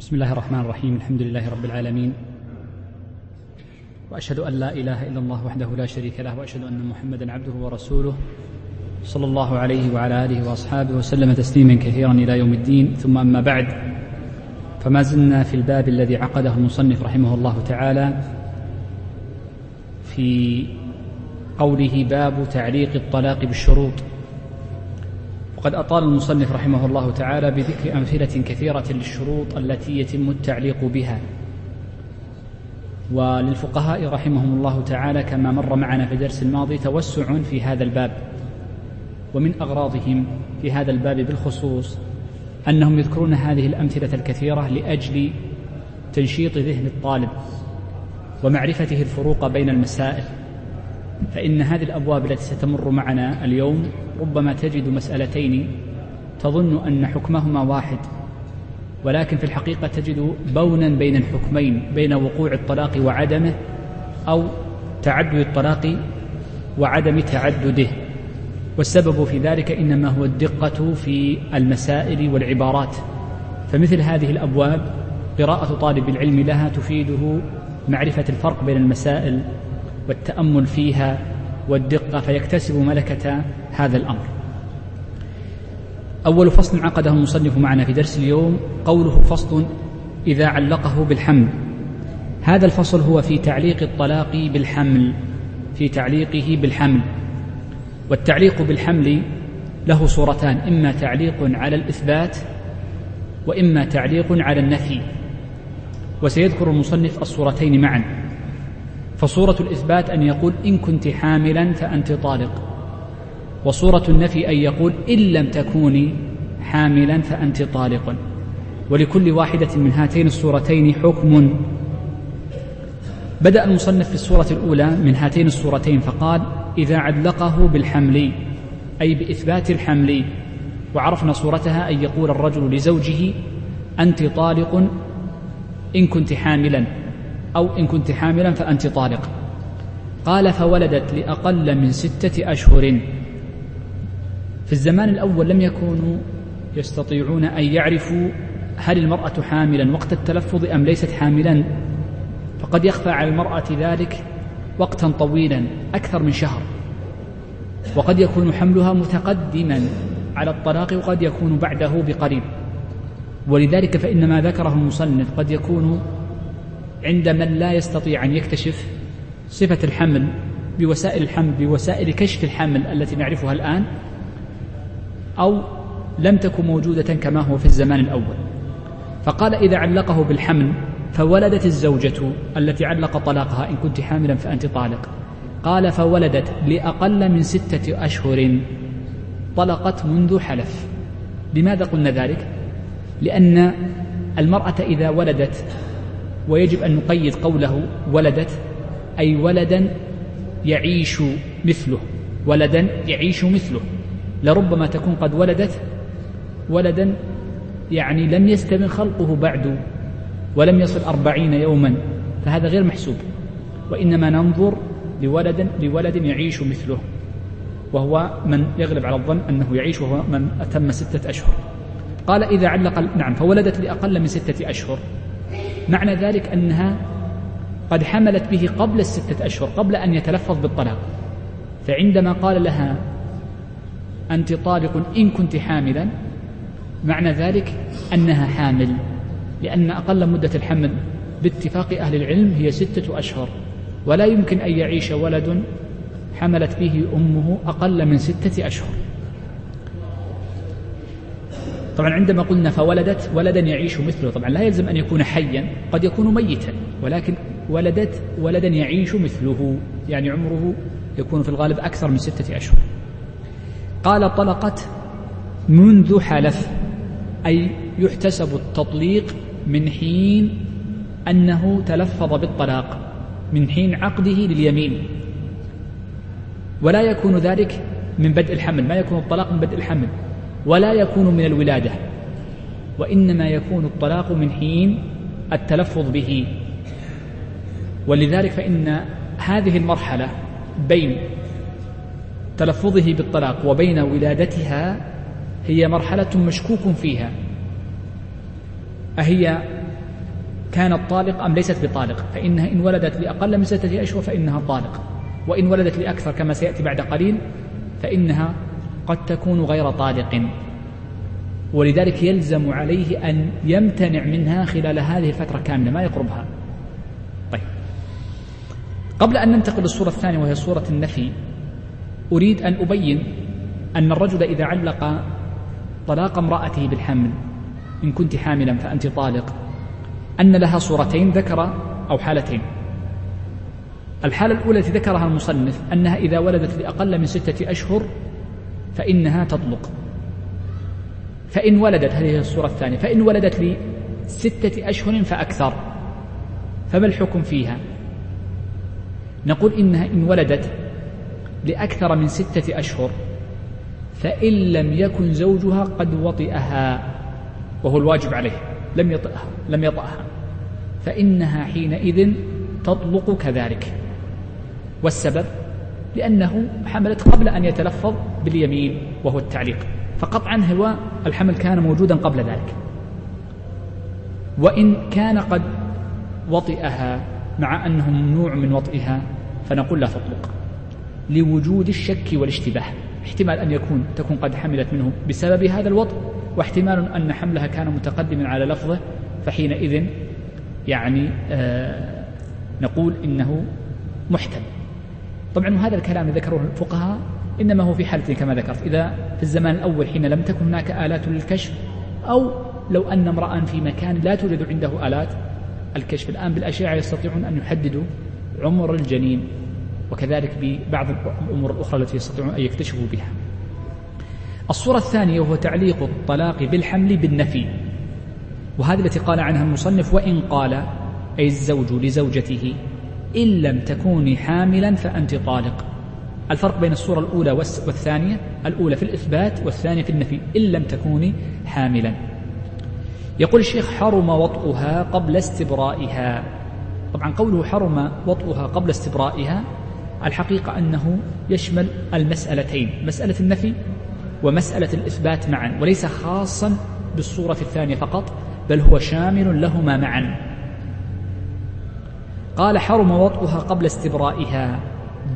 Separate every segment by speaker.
Speaker 1: بسم الله الرحمن الرحيم الحمد لله رب العالمين. وأشهد أن لا إله إلا الله وحده لا شريك له وأشهد أن محمدا عبده ورسوله صلى الله عليه وعلى آله وأصحابه وسلم تسليما كثيرا إلى يوم الدين. ثم أما بعد فما زلنا في الباب الذي عقده المصنف رحمه الله تعالى في قوله باب تعليق الطلاق بالشروط. وقد أطال المصنف رحمه الله تعالى بذكر أمثلة كثيرة للشروط التي يتم التعليق بها. وللفقهاء رحمهم الله تعالى كما مر معنا في الدرس الماضي توسع في هذا الباب. ومن أغراضهم في هذا الباب بالخصوص أنهم يذكرون هذه الأمثلة الكثيرة لأجل تنشيط ذهن الطالب ومعرفته الفروق بين المسائل. فإن هذه الأبواب التي ستمر معنا اليوم ربما تجد مسألتين تظن أن حكمهما واحد ولكن في الحقيقة تجد بونا بين الحكمين بين وقوع الطلاق وعدمه أو تعدد الطلاق وعدم تعدده. والسبب في ذلك إنما هو الدقة في المسائل والعبارات. فمثل هذه الأبواب قراءة طالب العلم لها تفيده معرفة الفرق بين المسائل والتأمل فيها والدقة فيكتسب ملكة هذا الأمر. أول فصل عقده المصنف معنا في درس اليوم قوله فصل إذا علقه بالحمل. هذا الفصل هو في تعليق الطلاق بالحمل في تعليقه بالحمل. والتعليق بالحمل له صورتان إما تعليق على الإثبات وإما تعليق على النفي. وسيذكر المصنف الصورتين معا. فصورة الإثبات أن يقول إن كنت حاملا فأنت طالق. وصورة النفي أن يقول إن لم تكوني حاملا فأنت طالق. ولكل واحدة من هاتين الصورتين حكم. بدأ المصنف في الصورة الأولى من هاتين الصورتين فقال إذا علقه بالحمل أي بإثبات الحمل وعرفنا صورتها أن يقول الرجل لزوجه أنت طالق إن كنت حاملا. أو إن كنت حاملا فأنت طالق. قال فولدت لأقل من ستة أشهر. في الزمان الأول لم يكونوا يستطيعون أن يعرفوا هل المرأة حاملا وقت التلفظ أم ليست حاملا. فقد يخفى على المرأة ذلك وقتا طويلا أكثر من شهر. وقد يكون حملها متقدما على الطلاق وقد يكون بعده بقريب. ولذلك فإن ما ذكره المصنف قد يكون عند من لا يستطيع أن يكتشف صفة الحمل بوسائل الحمل بوسائل كشف الحمل التي نعرفها الآن أو لم تكن موجودة كما هو في الزمان الأول. فقال إذا علقه بالحمل فولدت الزوجة التي علق طلاقها إن كنت حاملا فأنت طالق. قال فولدت لأقل من ستة أشهر طلقت منذ حلف. لماذا قلنا ذلك؟ لأن المرأة إذا ولدت ويجب أن نقيد قوله ولدت أي ولدا يعيش مثله ولدا يعيش مثله. لربما تكون قد ولدت ولدا يعني لم يستمر خلقه بعد ولم يصل أربعين يوما فهذا غير محسوب. وإنما ننظر لولد لولد يعيش مثله وهو من يغلب على الظن أنه يعيش وهو من أتم ستة أشهر. قال إذا علق نعم فولدت لأقل من ستة أشهر. معنى ذلك أنها قد حملت به قبل الستة أشهر قبل أن يتلفظ بالطلاق. فعندما قال لها أنت طالق إن كنت حاملا معنى ذلك أنها حامل لأن أقل مدة الحمل باتفاق أهل العلم هي ستة أشهر. ولا يمكن أن يعيش ولد حملت به أمه أقل من ستة أشهر. طبعا عندما قلنا فولدت ولدا يعيش مثله. طبعا لا يلزم أن يكون حيا قد يكون ميتا ولكن ولدت ولدا يعيش مثله. يعني عمره يكون في الغالب أكثر من ستة أشهر. قال طلقت منذ حلف أي يحتسب التطليق من حين أنه تلفظ بالطلاق من حين عقده لليمين. ولا يكون ذلك من بدء الحمل. ما يكون الطلاق من بدء الحمل؟ ولا يكون من الولادة وإنما يكون الطلاق من حين التلفظ به. ولذلك فإن هذه المرحلة بين تلفظه بالطلاق وبين ولادتها هي مرحلة مشكوك فيها. أهي كانت طالق أم ليست بطالق؟ فإنها إن ولدت لأقل من ستة أشهر فإنها طالق وإن ولدت لأكثر كما سيأتي بعد قليل فإنها قد تكون غير طالق. ولذلك يلزم عليه أن يمتنع منها خلال هذه الفترة كاملة ما يقربها. طيب. قبل أن ننتقل للصورة الثانية وهي صورة النفي أريد أن أبين أن الرجل إذا علق طلاق امرأته بالحمل إن كنت حاملا فأنت طالق أن لها صورتين ذكر أو حالتين. الحالة الأولى التي ذكرها المصنف أنها إذا ولدت لأقل من ستة أشهر فإنها تطلق. فإن ولدت هذه الصورة الثانية فإن ولدت لستة أشهر فأكثر. فما الحكم فيها؟ نقول إنها إن ولدت لأكثر من ستة أشهر فإن لم يكن زوجها قد وطئها وهو الواجب عليه لم يطئها لم يطأها فإنها حينئذ تطلق كذلك. والسبب؟ لأنه حملت قبل أن يتلفظ باليمين وهو التعليق. فقطعا هو الحمل كان موجودا قبل ذلك. وإن كان قد وطئها مع أنه ممنوع من وطئها فنقول لا تطلق. لوجود الشك والاشتباه. احتمال أن يكون تكون قد حملت منه بسبب هذا الوطء واحتمال أن حملها كان متقدما على لفظه فحينئذ يعني آه نقول إنه محتمل. طبعا هذا الكلام ذكره الفقهاء إنما هو في حالة كما ذكرت. إذا في الزمان الأول حين لم تكن هناك آلات للكشف أو لو أن امرأ في مكان لا توجد عنده آلات الكشف الآن بالأشعة يستطيعون أن يحددوا عمر الجنين وكذلك ببعض الأمور الأخرى التي يستطيعون أن يكتشفوا بها. الصورة الثانية وهو تعليق الطلاق بالحمل بالنفي وهذه التي قال عنها المصنف وإن قال أي الزوج لزوجته إن لم تكوني حاملا فأنت طالق. الفرق بين الصورة الأولى والثانية الأولى في الإثبات والثانية في النفي إن لم تكوني حاملا. يقول الشيخ حرم وطئها قبل استبرائها. طبعا قوله حرم وطئها قبل استبرائها الحقيقة أنه يشمل المسألتين مسألة النفي ومسألة الإثبات معا وليس خاصا بالصورة الثانية فقط بل هو شامل لهما معا. قال حرم وطئها قبل استبرائها.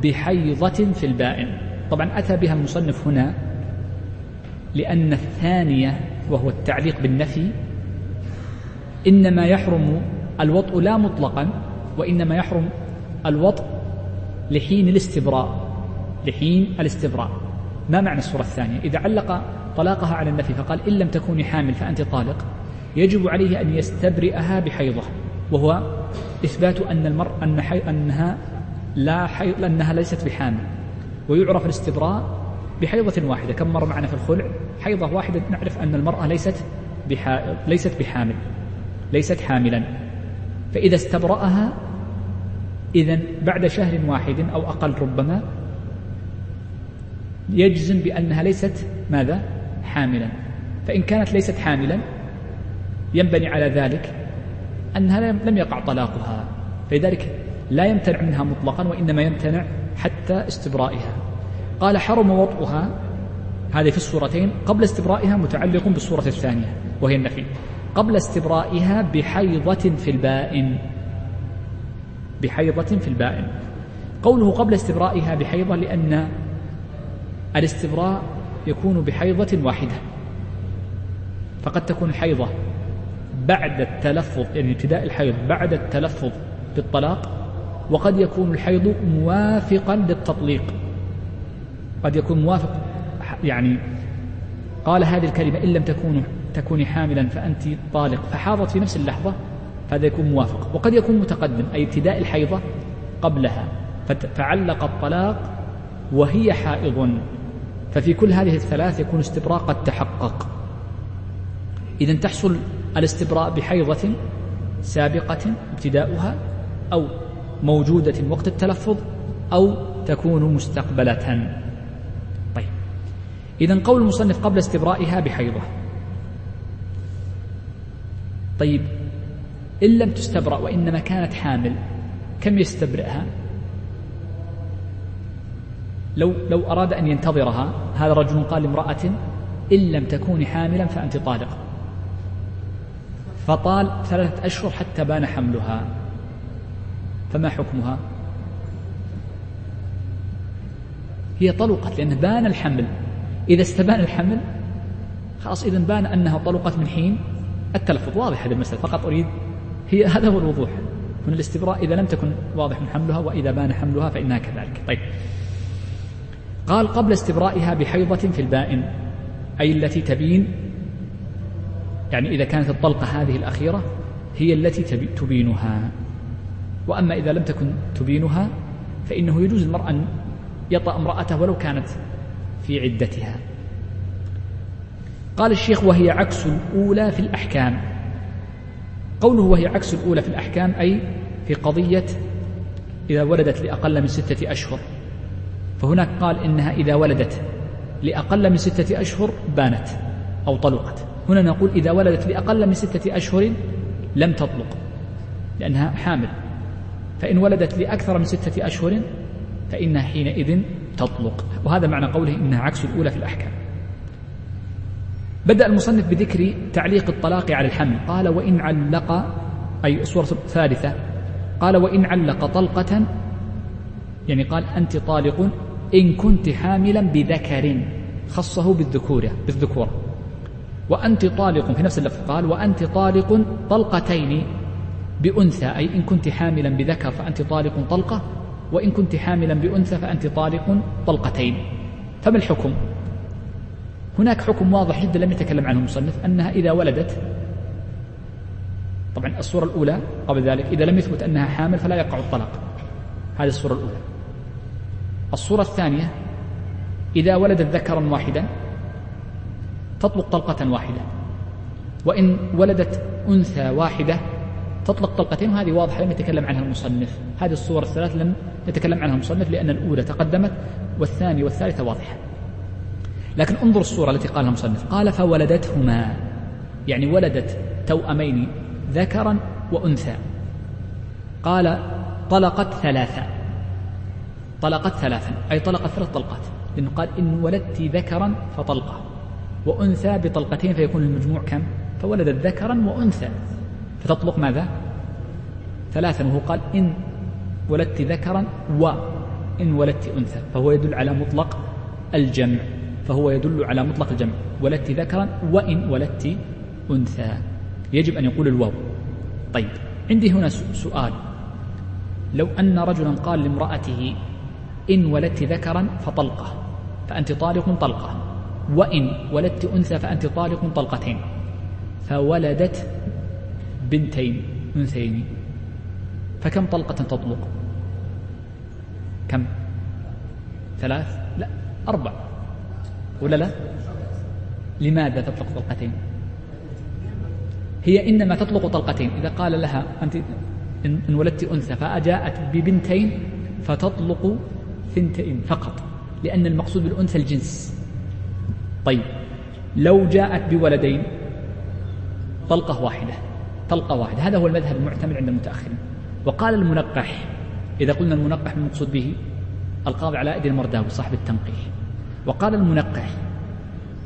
Speaker 1: بحيضة في البائن. طبعا أتى بها المصنف هنا لأن الثانية وهو التعليق بالنفي إنما يحرم الوطء لا مطلقا وإنما يحرم الوطء لحين الاستبراء لحين الاستبراء. ما معنى الصورة الثانية؟ إذا علق طلاقها على النفي فقال إن لم تكوني حامل فأنت طالق يجب عليه أن يستبرئها بحيضة. وهو إثبات أن المرء أن. أنها لا حيض أنها ليست بحامل. ويعرف الاستبراء بحيضة واحدة. كم مر معنا في الخلع؟ حيضة واحدة نعرف أن المرأة ليست بحائض ليست بحامل. ليست حاملا. فإذا استبرأها إذا بعد شهر واحد أو أقل ربما يجزم بأنها ليست ماذا؟ حاملا. فإن كانت ليست حاملا ينبني على ذلك أنها لم يقع طلاقها. فلذلك لا يمتنع منها مطلقا وإنما يمتنع حتى استبرائها. قال حرم وطئها هذه في الصورتين قبل استبرائها متعلق بالصورة الثانية وهي النفي. قبل استبرائها بحيضة في البائن. بحيضة في البائن. قوله قبل استبرائها بحيضة لأن الاستبراء يكون بحيضة واحدة. فقد تكون الحيضة بعد التلفظ يعني ابتداء الحيض بعد التلفظ بالطلاق وقد يكون الحيض موافقا للتطليق. قد يكون موافق يعني قال هذه الكلمة إن لم تكون تكوني حاملا فأنت طالق. فحاضت في نفس اللحظة فهذا يكون موافق. وقد يكون متقدم أي ابتداء الحيضة قبلها. فعلق الطلاق وهي حائض. ففي كل هذه الثلاث يكون استبراء قد تحقق إذا تحصل الاستبراء بحيضة سابقة ابتداؤها أو موجودة وقت التلفظ أو تكون مستقبلة. طيب. إذا قول المصنف قبل استبرائها بحيضة. طيب. إن لم تستبرأ وإنما كانت حامل كم يستبرئها؟ لو لو أراد أن ينتظرها هذا رجل قال لامرأة إن لم تكوني حاملا فأنت طالق. فطال ثلاثة أشهر حتى بان حملها. فما حكمها؟ هي طلقت لأن بان الحمل. إذا استبان الحمل خلاص إذا بان أنها طلقت من حين. التلفظ واضح هذه المسألة فقط أريد هي هذا هو الوضوح. من الاستبراء إذا لم تكن واضح من حملها وإذا بان حملها فإنها كذلك. طيب. قال قبل استبرائها بحيضة في البائن أي التي تبين يعني إذا كانت الطلقة هذه الأخيرة هي التي تبينها. وأما إذا لم تكن تبينها فإنه يجوز المرأة أن يطأ امرأته ولو كانت في عدتها. قال الشيخ وهي عكس الأولى في الأحكام. قوله وهي عكس الأولى في الأحكام أي في قضية إذا ولدت لأقل من ستة أشهر. فهناك قال إنها إذا ولدت لأقل من ستة أشهر بانت أو طلقت. هنا نقول إذا ولدت لأقل من ستة أشهر لم تطلق لأنها حامل. فإن ولدت لأكثر من ستة أشهر فإنها حينئذ تطلق. وهذا معنى قوله إنها عكس الأولى في الأحكام. بدأ المصنف بذكر تعليق الطلاق على الحمل. قال وإن علق أي الصورة الثالثة. قال وإن علق طلقة يعني قال أنت طالق إن كنت حاملا بذكر خصه بالذكورة بالذكورة وأنت طالق في نفس اللفظ. قال وأنت طالق طلقتين بأنثى أي إن كنت حاملا بذكر فأنت طالق طلقة وإن كنت حاملا بأنثى فأنت طالق طلقتين. فما الحكم؟ هناك حكم واضح جدا لم يتكلم عنه المصنف أنها إذا ولدت طبعا الصورة الأولى قبل ذلك إذا لم يثبت أنها حامل فلا يقع الطلاق. هذه الصورة الأولى. الصورة الثانية إذا ولدت ذكرا واحدا تطلق طلقة واحدة. وإن ولدت أنثى واحدة تطلق طلقتين وهذه واضحة لم يتكلم عنها المصنف. هذه الصور الثلاث لم يتكلم عنها المصنف لأن الأولى تقدمت والثانية والثالثة واضحة. لكن انظر الصورة التي قالها المصنف. قال فولدتهما. يعني ولدت توأمين ذكرا وأنثى. قال طلقت ثلاثة طلقت ثلاثا أي طلقت ثلاث طلقات. لأنه قال إن ولدت ذكرا فطلقة وأنثى بطلقتين فيكون المجموع كم؟ فولدت ذكرا وأنثى. فتطلق ماذا؟ ثلاثا وهو قال إن ولدت ذكرا وإن ولدت أنثى فهو يدل على مطلق الجمع فهو يدل على مطلق الجمع. ولدت ذكرا وإن ولدت أنثى. يجب أن يقول الواو. طيب عندي هنا سؤال. لو أن رجلا قال لامرأته إن ولدت ذكرا فطلقة فأنت طالق طلقة وإن ولدت أنثى فأنت طالق طلقتين فولدت بنتين أنثيين. فكم طلقة تطلق؟ كم؟ ثلاث؟ لا أربع. ولا لا؟ لماذا تطلق طلقتين؟ هي إنما تطلق طلقتين. إذا قال لها أنت إن ولدت أنثى فأجاءت ببنتين فتطلق ثنتين فقط لأن المقصود بالأنثى الجنس. طيب لو جاءت بولدين طلقة واحدة طلقة واحدة. هذا هو المذهب المعتمد عند المتأخرين. وقال المنقح إذا قلنا المنقح المقصود به؟ القاضي على أيدي المرداوي صاحب التنقيح. وقال المنقح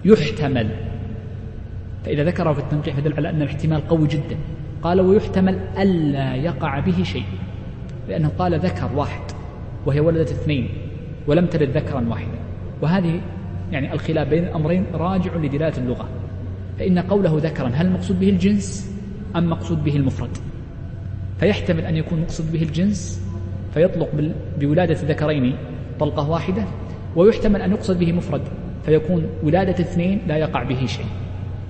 Speaker 1: يحتمل فإذا ذكره في التنقيح فدل على أن الاحتمال قوي جدا. قال ويحتمل ألا يقع به شيء لأنه قال ذكر واحد وهي ولدت اثنين ولم تلد ذكرا واحدا. وهذه يعني الخلاف بين الأمرين راجع لدلالة اللغة. فإن قوله ذكرا هل المقصود به الجنس؟ أم مقصود به المفرد. فيحتمل أن يكون مقصود به الجنس فيطلق بولادة ذكرين طلقة واحدة ويحتمل أن يقصد به مفرد فيكون ولادة اثنين لا يقع به شيء.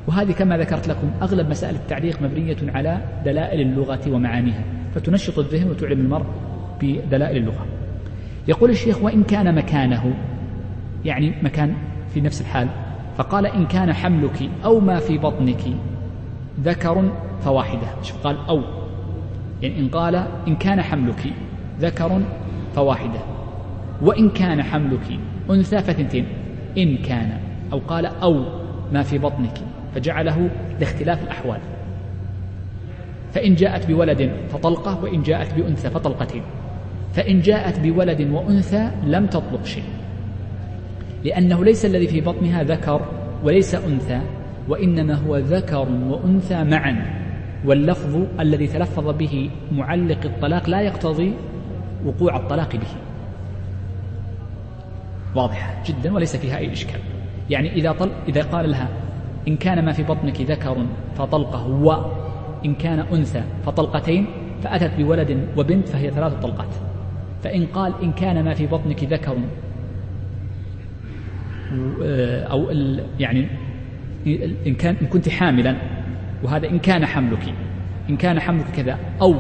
Speaker 1: وهذه كما ذكرت لكم أغلب مسائل التعليق مبنية على دلائل اللغة ومعانيها فتنشط الذهن وتعلم المرء بدلائل اللغة. يقول الشيخ وإن كان مكانه يعني مكان في نفس الحال فقال إن كان حملك أو ما في بطنك ذكر فواحدة. شوف قال؟ أو. يعني إن قال إن كان حملك ذكر فواحدة. وإن كان حملك أنثى فثنتين. إن كان أو قال أو ما في بطنك. فجعله لاختلاف الأحوال. فإن جاءت بولد فطلقة وإن جاءت بأنثى فطلقتين. فإن جاءت بولد وأنثى لم تطلق شيء. لأنه ليس الذي في بطنها ذكر وليس أنثى وإنما هو ذكر وأنثى معا. واللفظ الذي تلفظ به معلق الطلاق لا يقتضي وقوع الطلاق به. واضحة جدا وليس فيها أي إشكال. يعني إذا, طل إذا قال لها إن كان ما في بطنك ذكر فطلقة وإن كان أنثى فطلقتين فأتت بولد وبنت فهي ثلاث طلقات. فإن قال إن كان ما في بطنك ذكر أو يعني إن كان إن كنت حاملا وهذا إن كان حملك. إن كان حملك كذا أو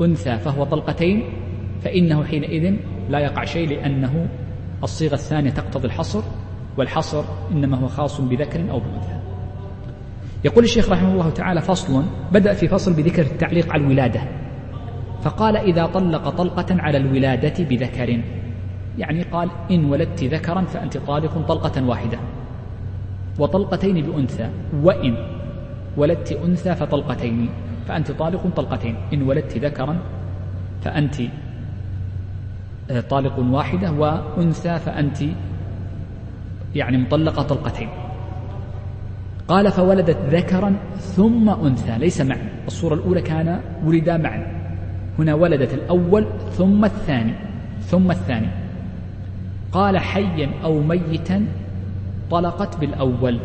Speaker 1: أنثى فهو طلقتين فإنه حينئذ لا يقع شيء لأنه الصيغة الثانية تقتضي الحصر والحصر إنما هو خاص بذكر أو بأنثى. يقول الشيخ رحمه الله تعالى فصل بدأ في فصل بذكر التعليق على الولادة. فقال إذا طلق طلقة على الولادة بذكر يعني قال إن ولدت ذكرا فأنت طالق طلقة واحدة. وطلقتين بأنثى وإن ولدت أنثى فطلقتين فأنت طالق طلقتين إن ولدت ذكرا فأنت آه، طالق واحدة وأنثى فأنت يعني مطلقة طلقتين. قال فولدت ذكرا ثم أنثى ليس معا الصورة الأولى كان ولدا معا هنا ولدت الأول ثم الثاني ثم الثاني. قال حيا أو ميتا طلقت بالأول.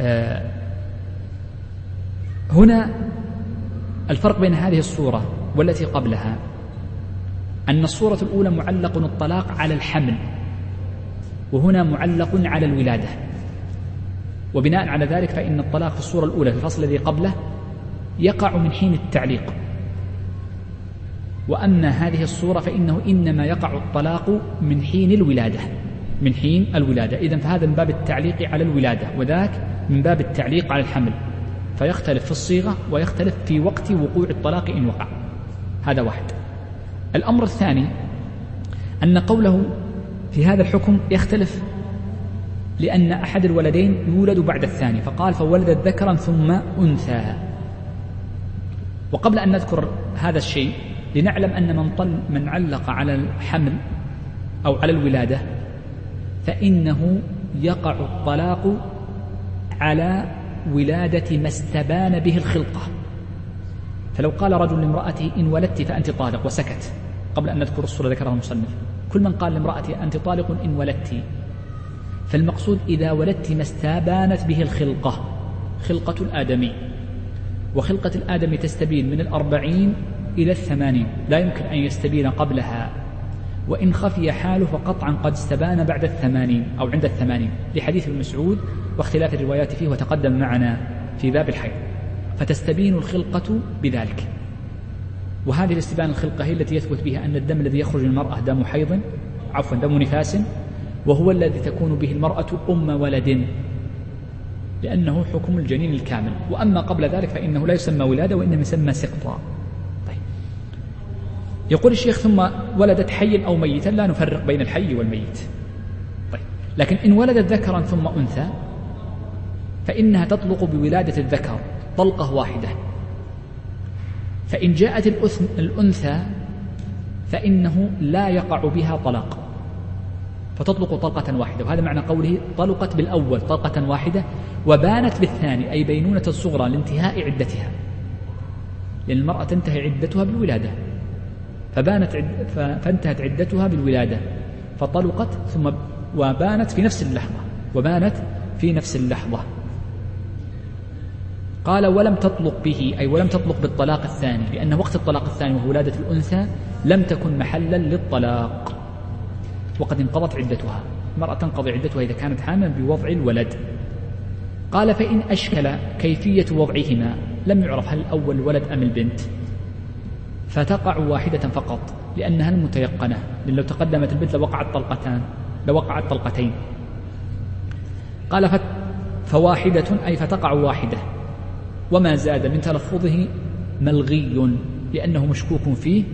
Speaker 1: آه هنا الفرق بين هذه الصورة والتي قبلها أن الصورة الأولى معلق الطلاق على الحمل وهنا معلق على الولادة. وبناء على ذلك فإن الطلاق في الصورة الأولى في الفصل الذي قبله يقع من حين التعليق. وأما هذه الصورة فإنه إنما يقع الطلاق من حين الولادة. من حين الولادة. إذا فهذا من باب التعليق على الولادة وذاك من باب التعليق على الحمل. فيختلف في الصيغة ويختلف في وقت وقوع الطلاق إن وقع. هذا واحد. الأمر الثاني أن قوله في هذا الحكم يختلف لأن أحد الولدين يولد بعد الثاني فقال فولدت ذكرا ثم أنثى. وقبل أن نذكر هذا الشيء لنعلم أن من, طل من علق على الحمل أو على الولادة فإنه يقع الطلاق على ولادة ما استبان به الخلقة. فلو قال رجل لامرأته إن ولدت فأنت طالق وسكت قبل أن نذكر الصورة ذكرها المصنف. كل من قال لامرأته أنت طالق إن ولدت. فالمقصود إذا ولدت ما استبانت به الخلقة خلقة الآدمي. وخلقة الآدمي تستبين من الأربعين إلى الثمانين. لا يمكن أن يستبين قبلها. وإن خفي حاله فقطعا قد استبان بعد الثمانين أو عند الثمانين لحديث ابن مسعود واختلاف الروايات فيه وتقدم معنا في باب الحيض. فتستبين الخلقة بذلك. وهذه الاستبان الخلقة هي التي يثبت بها أن الدم الذي يخرج من المرأة دم حيض عفوا دم نفاس وهو الذي تكون به المرأة أم ولد لأنه حكم الجنين الكامل. وأما قبل ذلك فإنه لا يسمى ولادة وإنما يسمى سقطا. يقول الشيخ ثم ولدت حيا أو ميتا لا نفرق بين الحي والميت. طيب لكن إن ولدت ذكرا ثم أنثى فإنها تطلق بولادة الذكر طلقة واحدة. فإن جاءت الأنثى فإنه لا يقع بها طلاق. فتطلق طلقة واحدة وهذا معنى قوله طلقت بالأول طلقة واحدة وبانت بالثاني أي بينونة الصغرى لانتهاء عدتها. لأن المرأة تنتهي عدتها بالولادة. فبانت عد فانتهت عدتها بالولادة فطلقت ثم وبانت في نفس اللحظة وبانت في نفس اللحظة. قال ولم تطلق به أي ولم تطلق بالطلاق الثاني لأن وقت الطلاق الثاني وهو ولادة الأنثى لم تكن محلا للطلاق. وقد انقضت عدتها المرأة تنقضي عدتها إذا كانت حاملا بوضع الولد. قال فإن أشكل كيفية وضعهما لم يعرف هل الأول الولد أم البنت. فتقع واحدة فقط لأنها المتيقنة لأن لو تقدمت البنت لوقعت طلقتان لوقعت طلقتين. قال فواحدة أي فتقع واحدة. وما زاد من تلفظه ملغي لأنه مشكوك فيه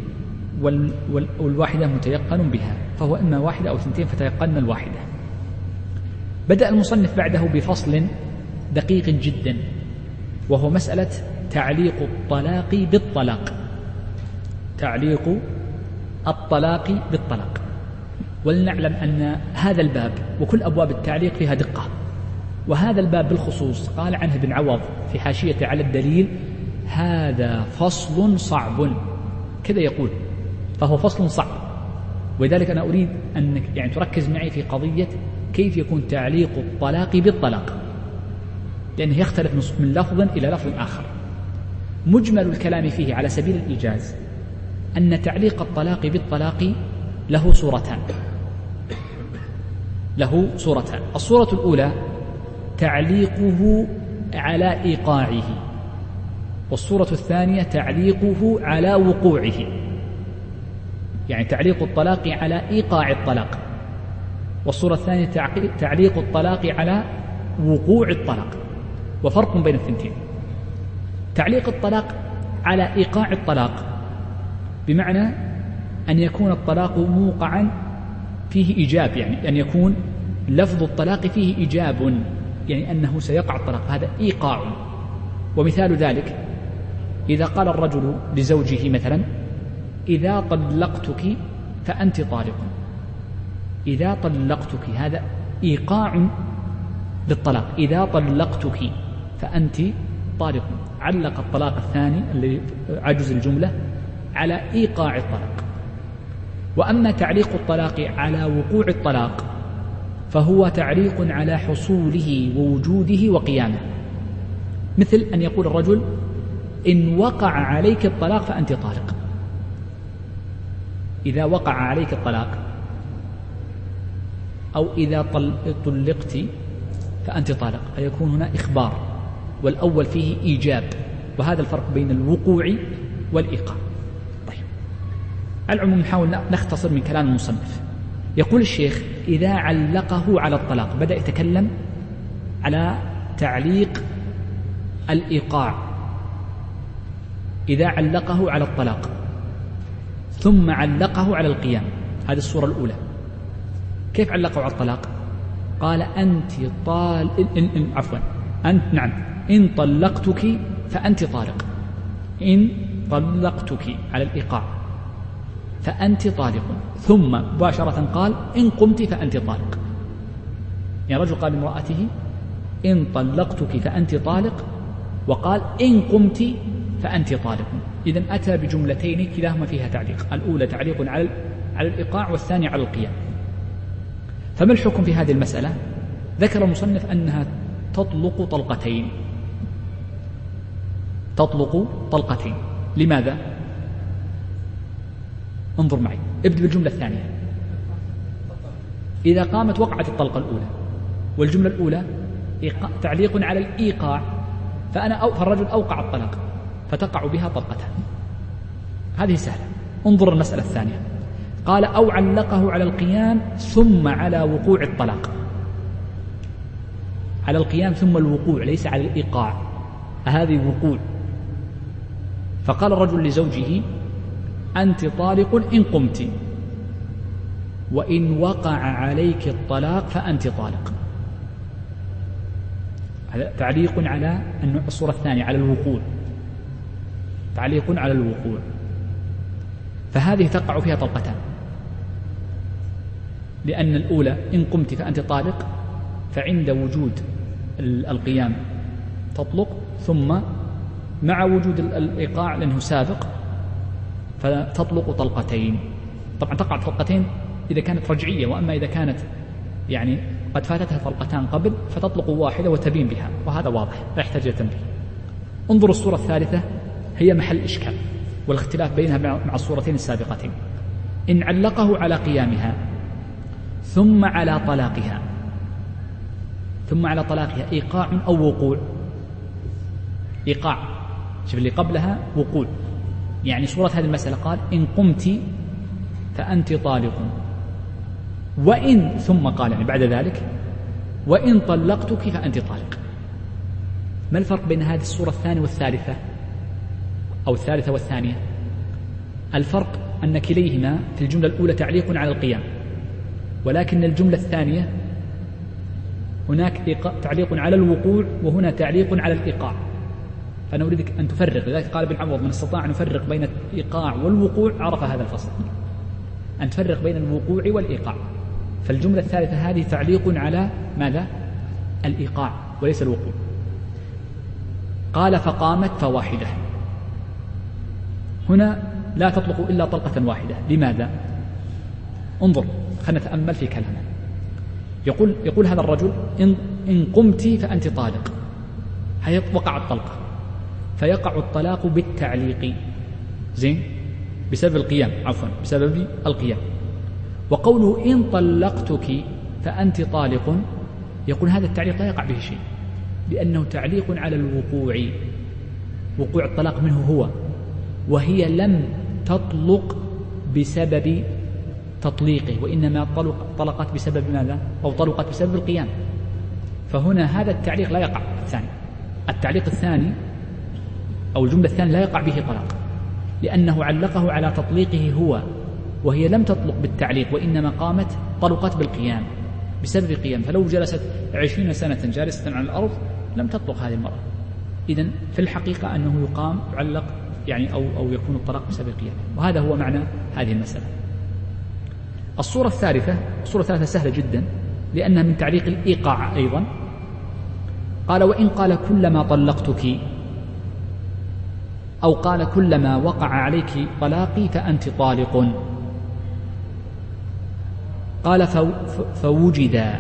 Speaker 1: والواحدة متيقن بها فهو إما واحدة أو اثنتين فتيقن الواحدة. بدأ المصنف بعده بفصل دقيق جدا وهو مسألة تعليق الطلاق بالطلاق. تعليق الطلاق بالطلاق. ولنعلم أن هذا الباب وكل أبواب التعليق فيها دقة. وهذا الباب بالخصوص قال عنه ابن عوض في حاشية على الدليل هذا فصل صعب. كذا يقول فهو فصل صعب. ولذلك أنا أريد أنك يعني تركز معي في قضية كيف يكون تعليق الطلاق بالطلاق. لأنه يختلف من لفظ إلى لفظ آخر. مجمل الكلام فيه على سبيل الإيجاز. أن تعليق الطلاق بالطلاق له صورتان. له صورتان. الصورة الأولى تعليقه على إيقاعه. والصورة الثانية تعليقه على وقوعه. يعني تعليق الطلاق على إيقاع الطلاق. والصورة الثانية تعليق الطلاق على وقوع الطلاق. وفرق بين الثنتين. تعليق الطلاق على إيقاع الطلاق. بمعنى أن يكون الطلاق موقعا فيه إيجاب يعني أن يكون لفظ الطلاق فيه إيجاب يعني أنه سيقع الطلاق هذا إيقاع. ومثال ذلك إذا قال الرجل لزوجه مثلا إذا طلقتك فأنت طالق. إذا طلقتك هذا إيقاع للطلاق. إذا طلقتك فأنت طالق. علق الطلاق الثاني اللي عجز الجملة على إيقاع الطلاق. وأما تعليق الطلاق على وقوع الطلاق فهو تعليق على حصوله ووجوده وقيامه. مثل أن يقول الرجل إن وقع عليك الطلاق فأنت طالق. إذا وقع عليك الطلاق أو إذا طلقت فأنت طالق. فيكون هنا إخبار والأول فيه إيجاب وهذا الفرق بين الوقوع والإيقاع. على العموم نحاول نختصر من كلام المصنف. يقول الشيخ إذا علقه على الطلاق بدأ يتكلم على تعليق الإيقاع. إذا علقه على الطلاق ثم علقه على القيام. هذه الصورة الأولى. كيف علقه على الطلاق؟ قال أنت طال إن إن عفوا. أنت نعم. إن طلقتك فأنت طالق. إن طلقتك على الإيقاع. فأنت طالق. ثم مباشرة قال إن قمت فأنت طالق. يعني رجل قال لامرأته إن طلقتك فأنت طالق. وقال إن قمت فأنت طالق. إذا أتى بجملتين كلاهما فيها تعليق. الأولى تعليق على على الإيقاع والثانية على القيام. فما الحكم في هذه المسألة؟ ذكر المصنف أنها تطلق طلقتين. تطلق طلقتين. لماذا؟ انظر معي. ابدأ بالجملة الثانية. إذا قامت وقعت الطلقة الأولى والجملة الأولى تعليق على الإيقاع فأنا أو فالرجل أوقع الطلاق فتقع بها طلقتان هذه سهلة. انظر المسألة الثانية. قال أو علقه على القيام ثم على وقوع الطلاق. على القيام ثم الوقوع ليس على الإيقاع. هذه وقوع. فقال الرجل لزوجه أنت طالق إن قمت. وإن وقع عليك الطلاق فأنت طالق. تعليق على الصورة الثانية على الوقوع. تعليق على الوقوع. فهذه تقع فيها طلقتان. لأن الأولى إن قمت فأنت طالق فعند وجود القيام تطلق ثم مع وجود الإيقاع لأنه سابق فتطلق طلقتين. طبعا تقع طلقتين إذا كانت رجعية وأما إذا كانت يعني قد فاتتها طلقتان قبل فتطلق واحدة وتبين بها وهذا واضح لا يحتاج إلى تنبيه. انظروا الصورة الثالثة هي محل إشكال والاختلاف بينها مع الصورتين السابقتين. إن علقه على قيامها ثم على طلاقها ثم على طلاقها إيقاع أو وقوع؟ إيقاع. شوف اللي قبلها وقوع. يعني صورة هذه المسألة قال إن قمت فأنت طالق. وإن ثم قال يعني بعد ذلك وإن طلقتك فأنت طالق. ما الفرق بين هذه الصورة الثانية والثالثة؟ أو الثالثة والثانية؟ الفرق أن كليهما في الجملة الأولى تعليق على القيام ولكن الجملة الثانية هناك تعليق على الوقوع وهنا تعليق على الإيقاع. فأنا أريدك أن تفرق لذلك قال ابن عوض من استطاع أن يفرق بين الإيقاع والوقوع عرف هذا الفصل. أن تفرق بين الوقوع والإيقاع. فالجملة الثالثة هذه تعليق على ماذا؟ الإيقاع وليس الوقوع. قال فقامت فواحدة. هنا لا تطلق إلا طلقة واحدة. لماذا؟ انظر خلينا نتأمل في كلامه يقول يقول هذا الرجل إن, إن قمت فأنت طالق. هي وقعت طلقة فيقع الطلاق بالتعليق. زين؟ بسبب القيام عفوا بسبب القيام. وقوله إن طلقتك فأنت طالق يقول هذا التعليق لا يقع به شيء لأنه تعليق على الوقوع. وقوع الطلاق منه هو وهي لم تطلق بسبب تطليقه وإنما طلقت بسبب ماذا؟ أو طلقت بسبب القيام. فهنا هذا التعليق لا يقع. الثاني التعليق الثاني أو الجملة الثانية لا يقع به طلاق لأنه علقه على تطليقه هو وهي لم تطلق بالتعليق وإنما قامت طلقت بالقيام بسبب قيام. فلو جلست عشرين سنة جالسة على الأرض لم تطلق هذه المرأة. إذا في الحقيقة أنه يقام يعلق يعني أو, أو يكون الطلاق بسبب القيام. وهذا هو معنى هذه المسألة. الصورة الثالثة الصورة الثالثة سهلة جدا لأنها من تعليق الإيقاع أيضا. قال وإن قال كلما طلقتك أو قال كلما وقع عليك طلاقي فأنت طالق. قال فوجد.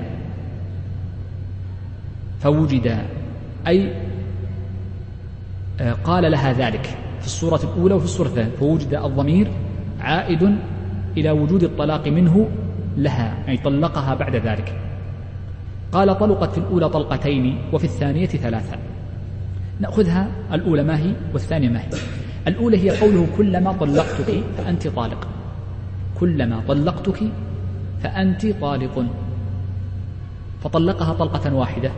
Speaker 1: فوجد. أي آه، قال لها ذلك في الصورة الأولى وفي الصورة الثانية. فوجد الضمير عائد إلى وجود الطلاق منه لها أي طلقها بعد ذلك. قال طلقت في الأولى طلقتين وفي الثانية ثلاثة. نأخذها الأولى ما هي والثانية ما هي. الأولى هي قوله كلما طلقتك فأنت طالق. كلما طلقتك فأنت طالق. فطلقها طلقة واحدة.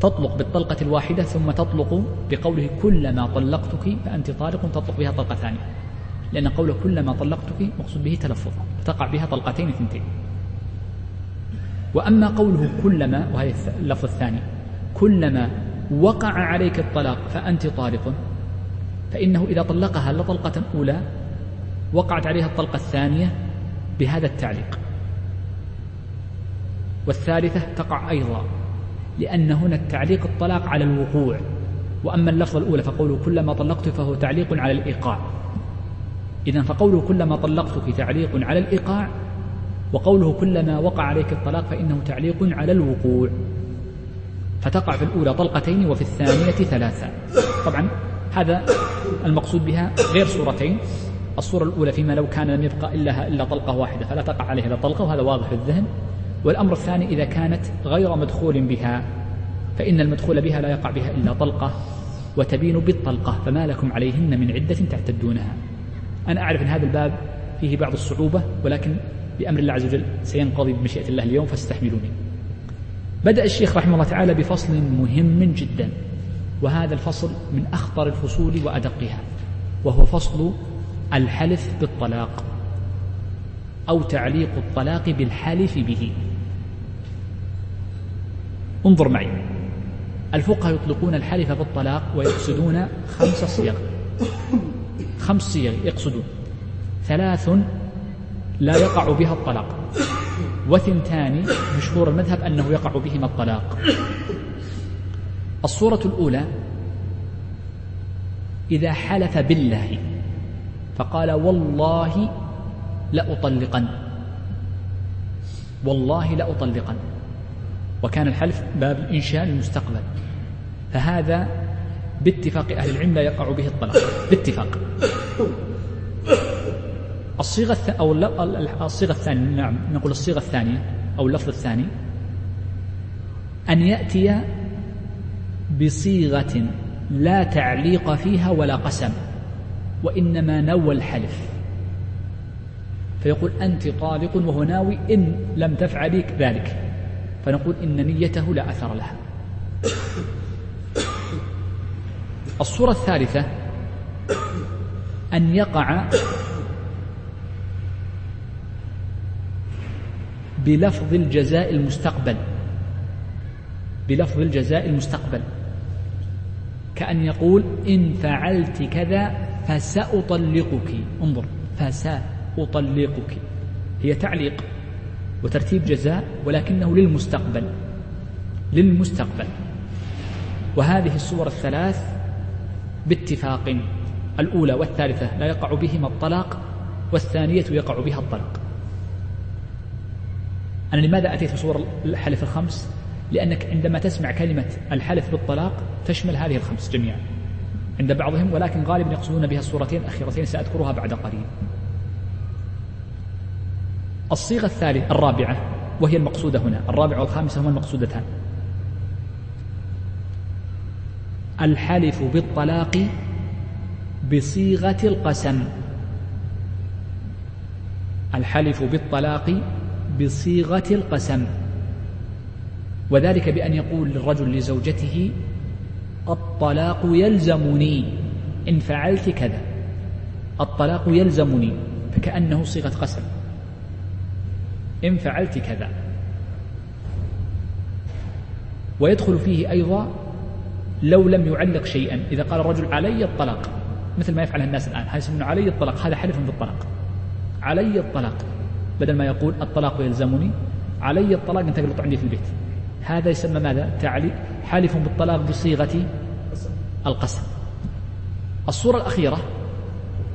Speaker 1: تطلق بالطلقة الواحدة ثم تطلق بقوله كلما طلقتك فأنت طالق تطلق بها طلقة ثانية. لأن قوله كلما طلقتك مقصود به تلفظ فتقع بها طلقتين اثنتين. وأما قوله كلما وهي اللفظ الثاني كلما وقع عليك الطلاق فأنت طالق. فإنه إذا طلقها لطلقة أولى وقعت عليها الطلقة الثانية بهذا التعليق. والثالثة تقع أيضا لأن هنا التعليق الطلاق على الوقوع. وأما اللفظة الأولى فقوله كلما طلقت فهو تعليق على الإيقاع. إذا فقوله كلما طلقتك تعليق على الإيقاع وقوله كلما وقع عليك الطلاق فإنه تعليق على الوقوع. فتقع في الأولى طلقتين وفي الثانية ثلاثة. طبعا هذا المقصود بها غير صورتين. الصورة الأولى فيما لو كان لم يبقى إلا إلا طلقة واحدة فلا تقع عليه إلا طلقة وهذا واضح في الذهن. والأمر الثاني إذا كانت غير مدخول بها فإن المدخول بها لا يقع بها إلا طلقة وتبين بالطلقة فما لكم عليهن من عدة تعتدونها. أنا أعرف أن هذا الباب فيه بعض الصعوبة ولكن بأمر الله عز وجل سينقضي بمشيئة الله اليوم فاستحملوني. بدأ الشيخ رحمه الله تعالى بفصل مهم جدا وهذا الفصل من أخطر الفصول وأدقها وهو فصل الحلف بالطلاق أو تعليق الطلاق بالحلف به. انظر معي الفقهاء يطلقون الحلف بالطلاق ويقصدون خمس صيغ خمس صيغ يقصدون ثلاث لا يقع بها الطلاق. وثنتان مشهور المذهب أنه يقع بهما الطلاق. الصورة الأولى إذا حلف بالله فقال والله لأطلقن. والله لأطلقن. وكان الحلف باب الإنشاء للمستقبل. فهذا باتفاق أهل العلم لا يقع به الطلاق. باتفاق. الصيغة أو الصيغة الثانية نعم نقول الصيغة الثانية أو اللفظ الثاني. أن يأتي بصيغة لا تعليق فيها ولا قسم وإنما نوى الحلف. فيقول أنت طالق وهو ناوي إن لم تفعلي ذلك. فنقول إن نيته لا أثر لها. الصورة الثالثة أن يقع بلفظ الجزاء المستقبل. بلفظ الجزاء المستقبل. كأن يقول إن فعلت كذا فسأطلقك. انظر فسأطلقك. هي تعليق وترتيب جزاء ولكنه للمستقبل. للمستقبل. وهذه الصور الثلاث باتفاق. الأولى والثالثة لا يقع بهما الطلاق والثانية يقع بها الطلاق. أنا لماذا أتيت بصور الحلف الخمس؟ لأنك عندما تسمع كلمة الحلف بالطلاق تشمل هذه الخمس جميعا. عند بعضهم ولكن غالبا يقصدون بها الصورتين الأخيرتين سأذكرها بعد قليل. الصيغة الثالثة الرابعة وهي المقصودة هنا. الرابعة والخامسة هما المقصودتان. الحلف بالطلاق بصيغة القسم. الحلف بالطلاق بصيغة القسم وذلك بأن يقول للرجل لزوجته الطلاق يلزمني إن فعلت كذا الطلاق يلزمني فكأنه صيغة قسم إن فعلت كذا. ويدخل فيه أيضا لو لم يعلق شيئا إذا قال الرجل علي الطلاق مثل ما يفعل الناس الآن هذا يسمونه علي الطلاق هذا حلف بالطلاق علي الطلاق بدل ما يقول الطلاق يلزمني علي الطلاق أن تقلط عندي في البيت. هذا يسمى ماذا؟ تعلي حالف بالطلاق بصيغة القسم. الصورة الأخيرة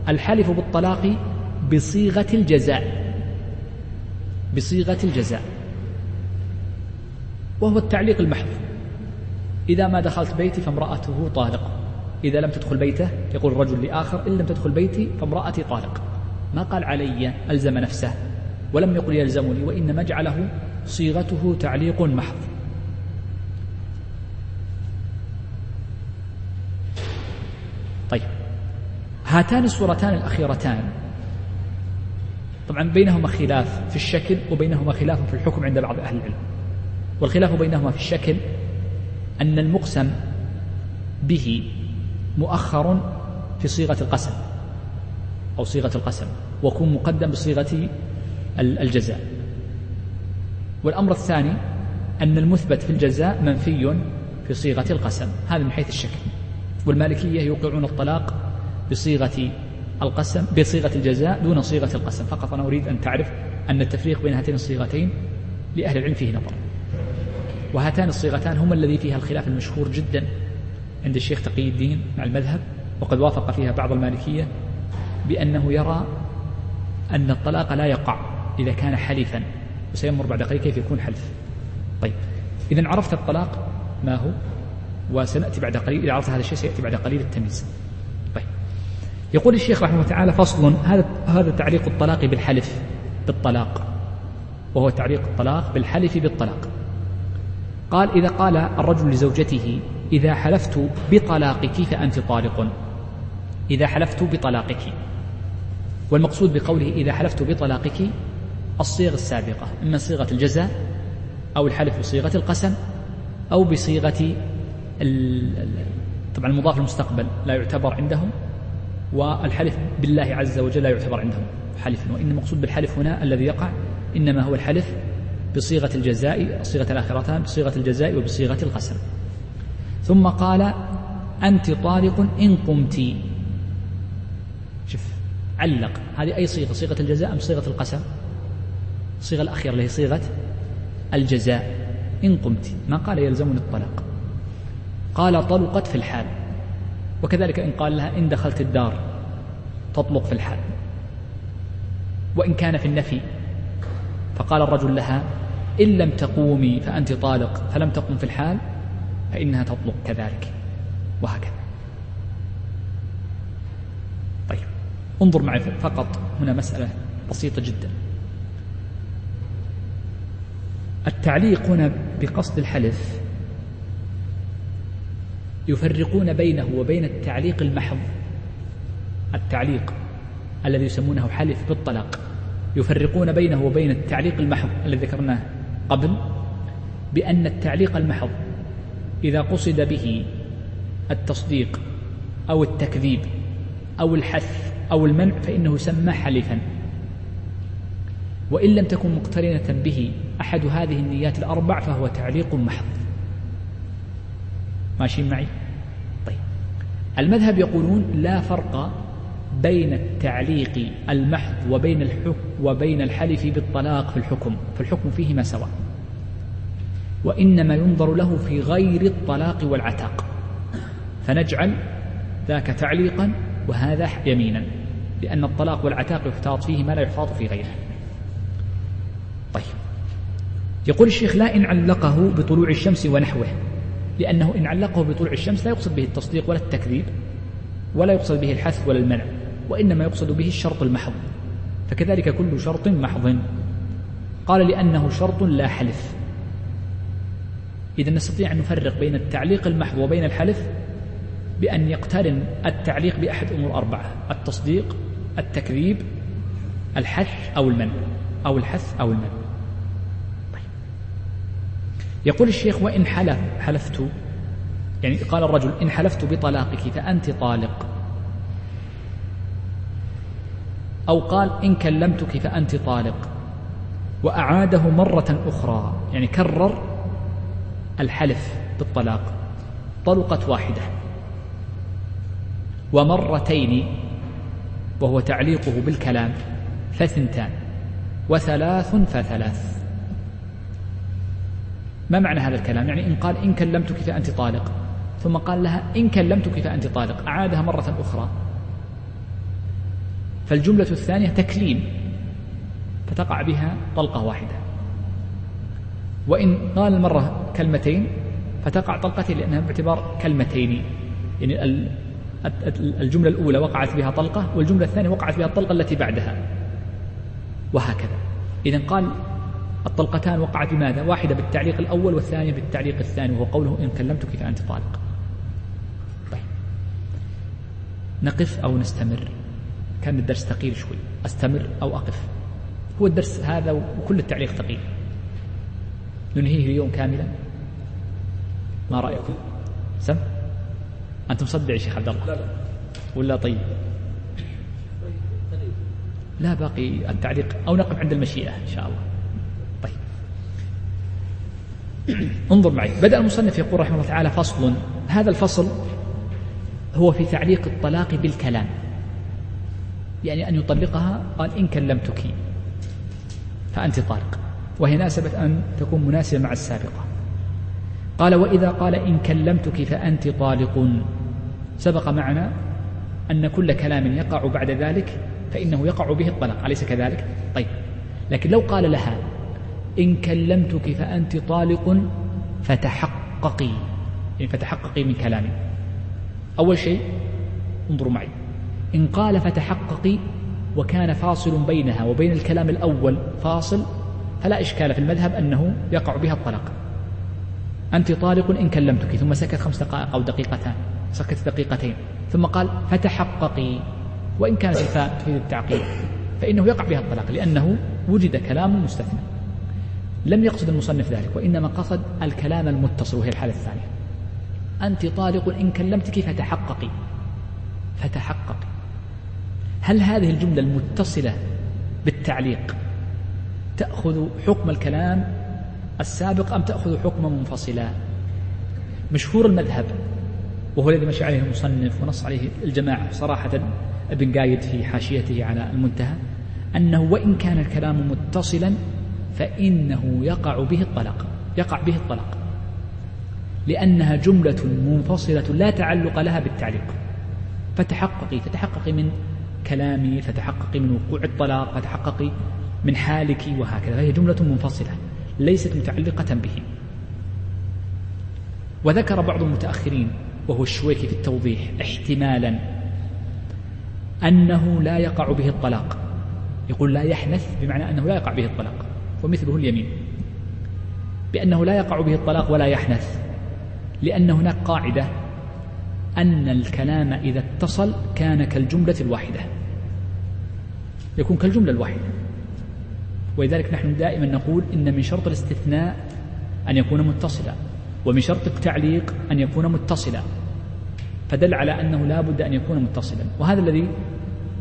Speaker 1: الحلف بالطلاق بصيغة الجزاء. بصيغة الجزاء. وهو التعليق المحض. إذا ما دخلت بيتي فامرأته طالق. إذا لم تدخل بيته يقول الرجل لآخر إن لم تدخل بيتي فامرأتي طالق. ما قال علي؟ ألزم نفسه. ولم يقل يلزمني وإنما جعله صيغته تعليق محض. طيب هاتان الصورتان الأخيرتان. طبعا بينهما خلاف في الشكل وبينهما خلاف في الحكم عند بعض أهل العلم. والخلاف بينهما في الشكل أن المقسم به مؤخر في صيغة القسم أو صيغة القسم ويكون مقدم بصيغة الجزاء. والأمر الثاني أن المثبت في الجزاء منفي في صيغة القسم. هذا من حيث الشكل. والمالكية يوقعون الطلاق بصيغة القسم بصيغة الجزاء دون صيغة القسم. فقط أنا أريد أن تعرف أن التفريق بين هاتين الصيغتين لأهل العلم فيه نظر. وهاتان الصيغتان هما الذي فيها الخلاف المشهور جدا عند الشيخ تقي الدين مع المذهب وقد وافق فيها بعض المالكية بأنه يرى أن الطلاق لا يقع. إذا كان حلفا. وسيمر بعد قليل كيف يكون حلف. طيب. إذا عرفت الطلاق ما هو؟ وسنأتي بعد قليل. إذا عرفت هذا الشيء سيأتي بعد قليل التمييز. طيب. يقول الشيخ رحمه الله تعالى فصل. هذا هذا تعليق الطلاق بالحلف بالطلاق. وهو تعليق الطلاق بالحلف بالطلاق. قال إذا قال الرجل لزوجته إذا حلفت بطلاقك فأنت طالق. إذا حلفت بطلاقك. والمقصود بقوله إذا حلفت بطلاقك الصيغ السابقة إما صيغة الجزاء أو الحلف بصيغة القسم أو بصيغة طبعا المضاف المستقبل لا يعتبر عندهم والحلف بالله عز وجل لا يعتبر عندهم حلفا وإن المقصود بالحلف هنا الذي يقع إنما هو الحلف بصيغة الجزاء صيغة الآخرتان بصيغة الجزاء وبصيغة القسم. ثم قال أنت طالق إن قمت. شوف علق. هذه أي صيغة؟ صيغة الجزاء أم صيغة القسم؟ الصيغة الأخيرة اللي هي صيغة الجزاء. إن قمت. ما قال يلزمني الطلاق. قال طلقت في الحال. وكذلك إن قال لها إن دخلت الدار تطلق في الحال. وإن كان في النفي. فقال الرجل لها إن لم تقومي فأنت طالق فلم تقم في الحال فإنها تطلق كذلك. وهكذا. طيب. انظر معي فقط هنا مسألة بسيطة جدا. التعليق هنا بقصد الحلف. يفرقون بينه وبين التعليق المحض. التعليق الذي يسمونه حلف بالطلاق. يفرقون بينه وبين التعليق المحض الذي ذكرناه قبل بأن التعليق المحض إذا قصد به التصديق أو التكذيب أو الحث أو المنع فإنه يسمى حلفا. وإن لم تكن مقترنة به أحد هذه النيات الأربع فهو تعليق محض. ماشيين معي؟ طيب. المذهب يقولون لا فرق بين التعليق المحض وبين الحكم وبين الحلف بالطلاق في الحكم فالحكم فيهما سواء. وإنما ينظر له في غير الطلاق والعتاق. فنجعل ذاك تعليقا وهذا يمينا لأن الطلاق والعتاق يحتاط فيه ما لا يحتاط في غيره. طيب. يقول الشيخ لا إن علقه بطلوع الشمس ونحوه لأنه إن علقه بطلوع الشمس لا يقصد به التصديق ولا التكذيب ولا يقصد به الحث ولا المنع وإنما يقصد به الشرط المحض فكذلك كل شرط محض. قال لأنه شرط لا حلف. إذا نستطيع أن نفرق بين التعليق المحض وبين الحلف بأن يقترن التعليق بأحد أمور أربعة التصديق التكذيب الحث أو المنع أو الحث أو المنع. يقول الشيخ وإن حلف حلفت؟ يعني قال الرجل إن حلفت بطلاقك فأنت طالق. أو قال إن كلمتك فأنت طالق. وأعاده مرة أخرى يعني كرر الحلف بالطلاق. طلقت واحدة. ومرتين وهو تعليقه بالكلام فثنتان. وثلاث فثلاث. ما معنى هذا الكلام؟ يعني إن قال إن كلمتك فأنت طالق. ثم قال لها إن كلمتك فأنت طالق. أعادها مرة أخرى. فالجملة الثانية تكليم. فتقع بها طلقة واحدة. وإن قال المرة كلمتين فتقع طلقتين لأنها باعتبار كلمتين. يعني الجملة الأولى وقعت بها طلقة والجملة الثانية وقعت بها الطلقة التي بعدها. وهكذا. إذا قال الطلقتان وقعت بماذا؟ واحدة بالتعليق الأول والثانية بالتعليق الثاني وهو قوله إن كلمتك فأنت طالق. طيب. نقف أو نستمر؟ كان الدرس ثقيل شوي. أستمر أو أقف؟ هو الدرس هذا وكل التعليق ثقيل. ننهيه اليوم كاملا؟ ما رأيكم؟ سم؟ أنت مصدع يا شيخ عبد الله؟ لا لا. ولا طيب؟ لا باقي التعليق أو نقف عند المشيئة إن شاء الله. طيب انظر معي. بدأ المصنف يقول رحمه الله تعالى فصل. هذا الفصل هو في تعليق الطلاق بالكلام. يعني أن يطلقها قال إن كلمتك. فأنت طالق وهي ناسبة أن تكون مناسبة مع السابقة. قال وإذا قال إن كلمتك فأنت طالق. سبق معنا أن كل كلام يقع بعد ذلك فإنه يقع به الطلاق. أليس كذلك؟ طيب. لكن لو قال لها إن كلمتك فأنت طالق فتحققي. يعني فتحققي من كلامي. أول شيء انظروا معي. إن قال فتحققي وكان فاصل بينها وبين الكلام الأول فاصل فلا إشكال في المذهب أنه يقع بها الطلاق. أنت طالق إن كلمتك ثم سكت خمس دقائق أو دقيقتان سكت دقيقتين ثم قال فتحققي. وإن كانت الفاء تفيد التعقيد فإنه يقع بها الطلاق لأنه وجد كلام مستثنى. لم يقصد المصنف ذلك وإنما قصد الكلام المتصل وهي الحالة الثانية. أنت طالق إن كلمتك فتحققي فتحققي. هل هذه الجملة المتصلة بالتعليق تأخذ حكم الكلام السابق أم تأخذ حكما منفصلا؟ مشهور المذهب وهو الذي مشى عليه المصنف ونص عليه الجماعة صراحة ابن قايد في حاشيته على المنتهى أنه وإن كان الكلام متصلا فإنه يقع به الطلاق يقع به الطلاق. لأنها جملة منفصلة لا تعلق لها بالتعليق. فتحققي فتحققي من كلامي فتحققي من وقوع الطلاق فتحققي من حالك وهكذا. فهي جملة منفصلة ليست متعلقة به. وذكر بعض المتأخرين وهو الشويكي في التوضيح احتمالا أنه لا يقع به الطلاق. يقول لا يحنث بمعنى أنه لا يقع به الطلاق. ومثله اليمين. بأنه لا يقع به الطلاق ولا يحنث. لأن هناك قاعدة أن الكلام إذا اتصل كان كالجملة الواحدة. يكون كالجملة الواحدة. ولذلك نحن دائما نقول إن من شرط الاستثناء أن يكون متصلا ومن شرط التعليق أن يكون متصلا. فدل على أنه لا بد أن يكون متصلا. وهذا الذي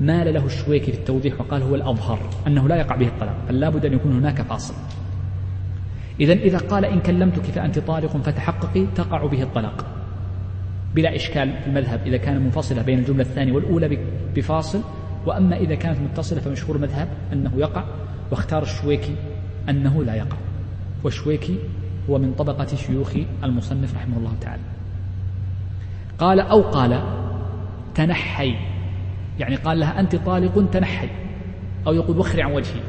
Speaker 1: مال له الشويكي في التوضيح وقال هو الأظهر أنه لا يقع به الطلاق بل لا بد أن يكون هناك فاصل. إذا إذا قال إن كلمتك فأنت طالق فتحققي تقع به الطلاق. بلا إشكال في المذهب إذا كان منفصلة بين الجملة الثانية والأولى بفاصل وأما إذا كانت متصلة فمشهور المذهب أنه يقع واختار الشويكي أنه لا يقع. والشويكي هو من طبقة شيوخ المصنف رحمه الله تعالى. قال أو قال تنحي يعني قال لها أنت طالق تنحي أو يقول وخري عن وجهي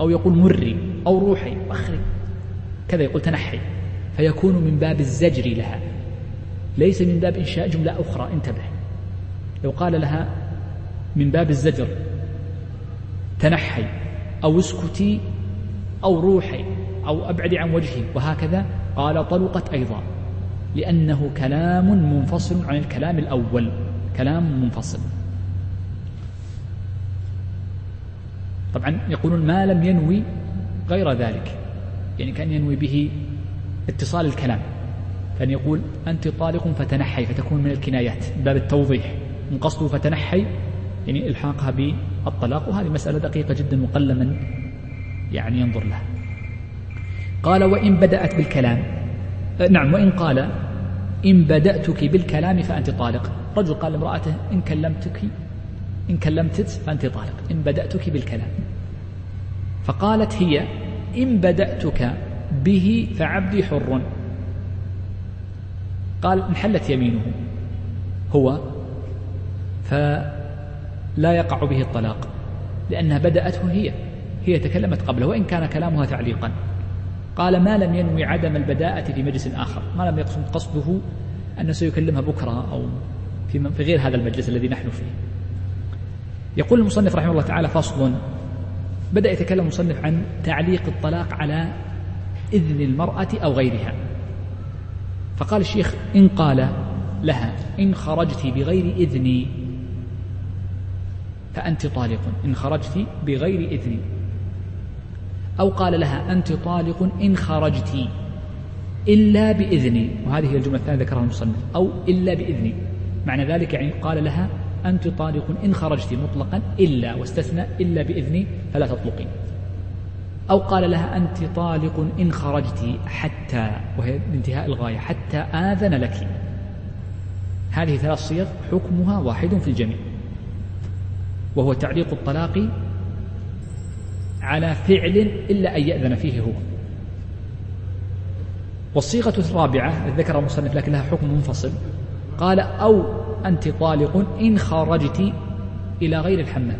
Speaker 1: أو يقول مري أو روحي وخري. كذا يقول تنحي. فيكون من باب الزجر لها. ليس من باب إنشاء جملة أخرى انتبه. لو قال لها من باب الزجر تنحي أو اسكتي أو روحي أو أبعدي عن وجهي وهكذا قال طلقت أيضا. لأنه كلام منفصل عن الكلام الأول. كلام منفصل. طبعا يقولون ما لم ينوي غير ذلك. يعني كأن ينوي به اتصال الكلام. كان يقول أنت طالق فتنحي فتكون من الكنايات. باب التوضيح. من قصده فتنحي يعني إلحاقها بالطلاق. وهذه مسألة دقيقة جدا وقل من يعني ينظر لها. قال وإن بدأت بالكلام. أه، نعم وإن قال إن بدأتك بالكلام فأنت طالق. رجل قال لامرأته إن كلمتك إن كلمتك فأنت طالق إن بدأتك بالكلام. فقالت هي إن بدأتك به فعبدي حر. قال انحلت يمينه. هو فلا يقع به الطلاق لأنها بدأته هي هي تكلمت قبله وإن كان كلامها تعليقا. قال ما لم ينوي عدم البداءة في مجلس آخر ما لم يقصد قصده أنه سيكلمها بكرة أو في, في غير هذا المجلس الذي نحن فيه. يقول المصنف رحمه الله تعالى فصل بدأ يتكلم المصنف عن تعليق الطلاق على إذن المرأة أو غيرها. فقال الشيخ إن قال لها إن خرجت بغير إذني فأنت طالق. إن خرجت بغير إذني أو قال لها أنت طالق إن خرجت إلا بإذني وهذه هي الجملة الثانية ذكرها المصنف. أو إلا بإذني معنى ذلك يعني قال لها أنت طالق إن خرجت مطلقا إلا واستثنى إلا بإذني فلا تطلقين. أو قال لها أنت طالق إن خرجت حتى وهي بانتهاء الغاية حتى آذن لك. هذه ثلاث صيغ حكمها واحد في الجميع. وهو تعليق الطلاق على فعل إلا أن يأذن فيه هو. والصيغة الرابعة ذكر المصنف لكن لها حكم منفصل قال أو أنت طالق إن خرجت إلى غير الحمام.